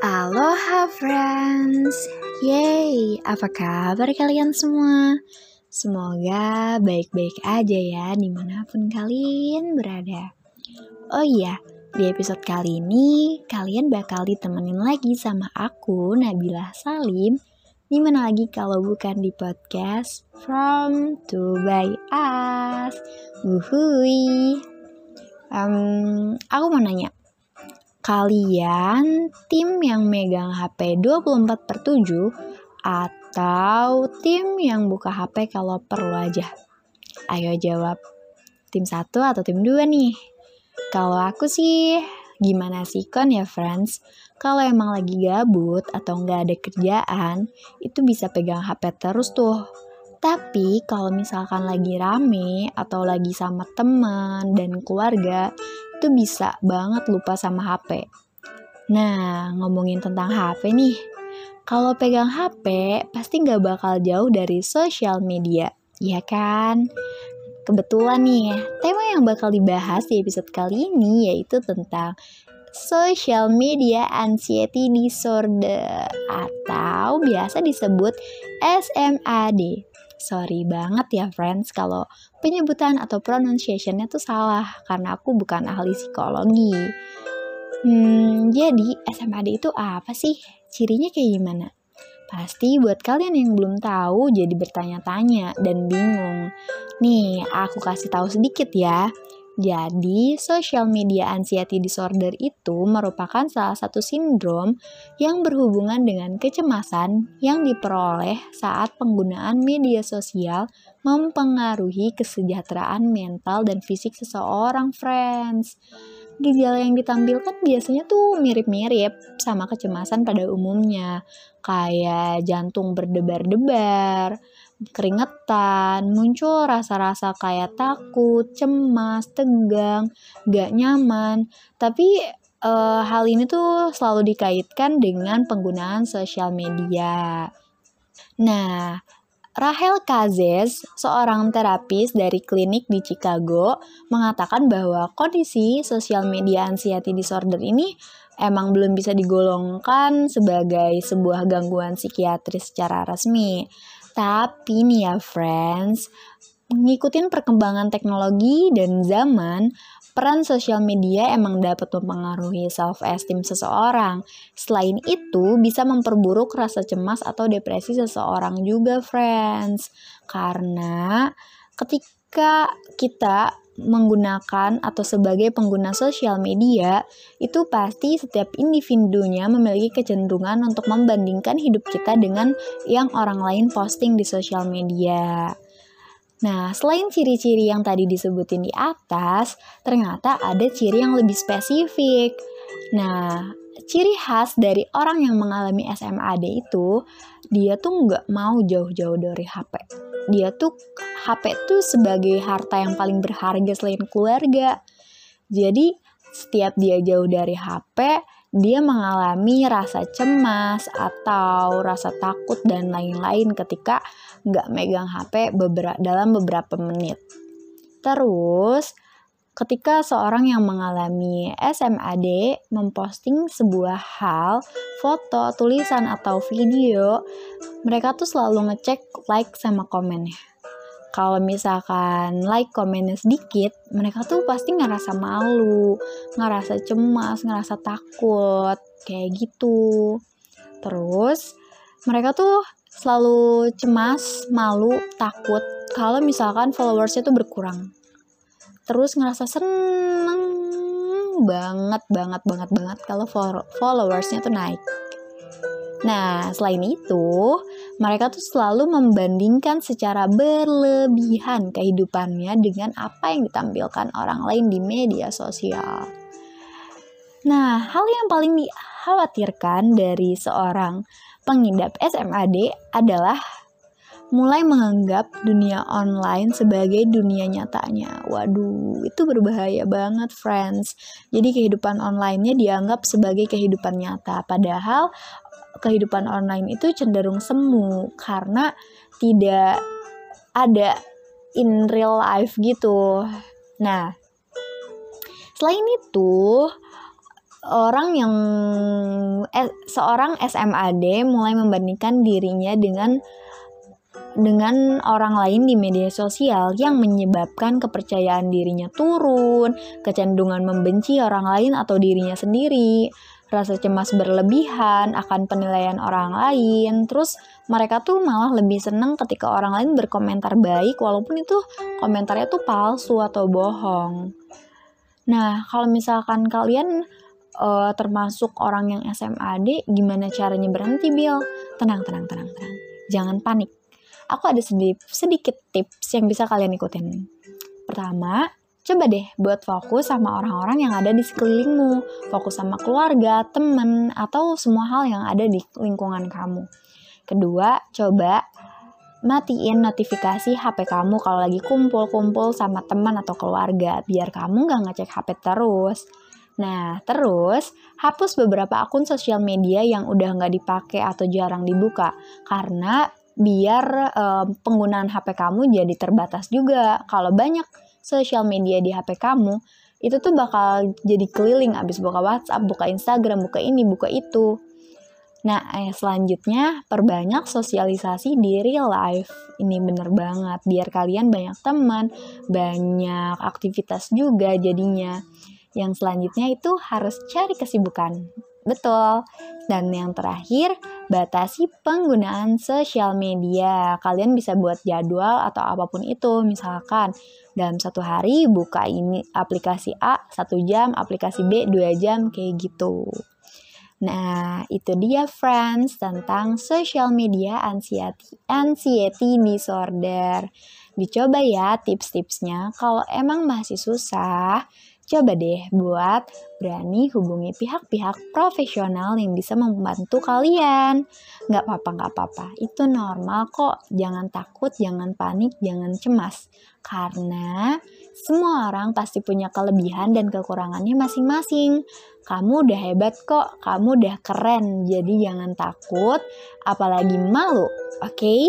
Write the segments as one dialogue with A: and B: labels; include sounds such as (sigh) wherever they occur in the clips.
A: Aloha friends. Yeay, apa kabar kalian semua? Semoga baik-baik aja ya di mana pun kalian berada. Oh iya, di episode kali ini kalian bakal ditemenin lagi sama aku Nabila Salim. Di mana lagi kalau bukan di podcast From to by Us. Wuhui. Um, Aku mau nanya Kalian tim yang megang HP 24 per 7 atau tim yang buka HP kalau perlu aja? Ayo jawab. Tim 1 atau tim 2 nih? Kalau aku sih gimana sih kon ya friends? Kalau emang lagi gabut atau nggak ada kerjaan, itu bisa pegang HP terus tuh. Tapi kalau misalkan lagi rame atau lagi sama teman dan keluarga, itu bisa banget lupa sama HP. Nah, ngomongin tentang HP nih. Kalau pegang HP, pasti nggak bakal jauh dari sosial media, ya kan? Kebetulan nih, tema yang bakal dibahas di episode kali ini yaitu tentang social media anxiety disorder atau biasa disebut SMAD. Sorry banget ya friends kalau penyebutan atau pronunciationnya tuh salah karena aku bukan ahli psikologi. Hmm, jadi SMAD itu apa sih? Cirinya kayak gimana? Pasti buat kalian yang belum tahu jadi bertanya-tanya dan bingung. Nih, aku kasih tahu sedikit ya. Jadi, social media anxiety disorder itu merupakan salah satu sindrom yang berhubungan dengan kecemasan yang diperoleh saat penggunaan media sosial mempengaruhi kesejahteraan mental dan fisik seseorang, friends. Gejala yang ditampilkan biasanya tuh mirip-mirip sama kecemasan pada umumnya, kayak jantung berdebar-debar, keringetan, muncul rasa-rasa kayak takut, cemas, tegang, gak nyaman. Tapi e, hal ini tuh selalu dikaitkan dengan penggunaan sosial media. Nah, Rahel Kazes, seorang terapis dari klinik di Chicago, mengatakan bahwa kondisi sosial media anxiety disorder ini emang belum bisa digolongkan sebagai sebuah gangguan psikiatris secara resmi. Tapi nih ya friends, mengikuti perkembangan teknologi dan zaman, peran sosial media emang dapat mempengaruhi self-esteem seseorang. Selain itu, bisa memperburuk rasa cemas atau depresi seseorang juga, friends. Karena ketika kita menggunakan atau sebagai pengguna sosial media, itu pasti setiap individunya memiliki kecenderungan untuk membandingkan hidup kita dengan yang orang lain posting di sosial media. Nah, selain ciri-ciri yang tadi disebutin di atas, ternyata ada ciri yang lebih spesifik. Nah, ciri khas dari orang yang mengalami SMAD itu, dia tuh nggak mau jauh-jauh dari HP dia tuh HP tuh sebagai harta yang paling berharga selain keluarga. Jadi setiap dia jauh dari HP, dia mengalami rasa cemas atau rasa takut dan lain-lain ketika nggak megang HP beberapa, dalam beberapa menit. Terus, ketika seorang yang mengalami SMAD memposting sebuah hal, foto, tulisan, atau video, mereka tuh selalu ngecek like sama komennya. Kalau misalkan like komennya sedikit, mereka tuh pasti ngerasa malu, ngerasa cemas, ngerasa takut, kayak gitu. Terus, mereka tuh selalu cemas, malu, takut kalau misalkan followersnya tuh berkurang terus ngerasa seneng banget banget banget banget kalau followersnya tuh naik. Nah, selain itu, mereka tuh selalu membandingkan secara berlebihan kehidupannya dengan apa yang ditampilkan orang lain di media sosial. Nah, hal yang paling dikhawatirkan dari seorang pengidap SMAD adalah mulai menganggap dunia online sebagai dunia nyatanya. Waduh, itu berbahaya banget, friends. Jadi kehidupan online-nya dianggap sebagai kehidupan nyata, padahal kehidupan online itu cenderung semu karena tidak ada in real life gitu. Nah, selain itu, orang yang eh, seorang SMAD mulai membandingkan dirinya dengan dengan orang lain di media sosial yang menyebabkan kepercayaan dirinya turun, kecenderungan membenci orang lain atau dirinya sendiri, rasa cemas berlebihan akan penilaian orang lain, terus mereka tuh malah lebih seneng ketika orang lain berkomentar baik walaupun itu komentarnya tuh palsu atau bohong. Nah, kalau misalkan kalian uh, termasuk orang yang SMAD, gimana caranya berhenti, Bill? Tenang, tenang, tenang, tenang. Jangan panik. Aku ada sedikit, sedikit tips yang bisa kalian ikutin. Pertama, coba deh buat fokus sama orang-orang yang ada di sekelilingmu. Fokus sama keluarga, temen, atau semua hal yang ada di lingkungan kamu. Kedua, coba matiin notifikasi HP kamu kalau lagi kumpul-kumpul sama teman atau keluarga, biar kamu gak ngecek HP terus. Nah, terus hapus beberapa akun sosial media yang udah nggak dipakai atau jarang dibuka, karena biar um, penggunaan HP kamu jadi terbatas juga. Kalau banyak sosial media di HP kamu, itu tuh bakal jadi keliling abis buka WhatsApp, buka Instagram, buka ini, buka itu. Nah, eh, selanjutnya perbanyak sosialisasi di real life. Ini bener banget, biar kalian banyak teman, banyak aktivitas juga jadinya. Yang selanjutnya itu harus cari kesibukan. Betul. Dan yang terakhir, batasi penggunaan sosial media. Kalian bisa buat jadwal atau apa pun itu. Misalkan dalam satu hari buka ini aplikasi A satu jam, aplikasi B dua jam, kayak gitu. Nah, itu dia friends tentang social media anxiety, anxiety disorder. Dicoba ya tips-tipsnya. Kalau emang masih susah, Coba deh buat berani hubungi pihak-pihak profesional yang bisa membantu kalian. Nggak apa-apa, nggak apa-apa. Itu normal kok. Jangan takut, jangan panik, jangan cemas. Karena semua orang pasti punya kelebihan dan kekurangannya masing-masing. Kamu udah hebat kok, kamu udah keren. Jadi jangan takut, apalagi malu. Oke? Okay?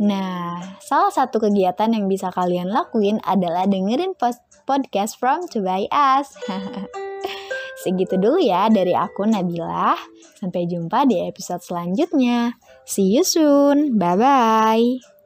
A: Nah, salah satu kegiatan yang bisa kalian lakuin adalah dengerin podcast from To Buy Us. (laughs) Segitu dulu ya dari aku Nabila. Sampai jumpa di episode selanjutnya. See you soon. Bye-bye.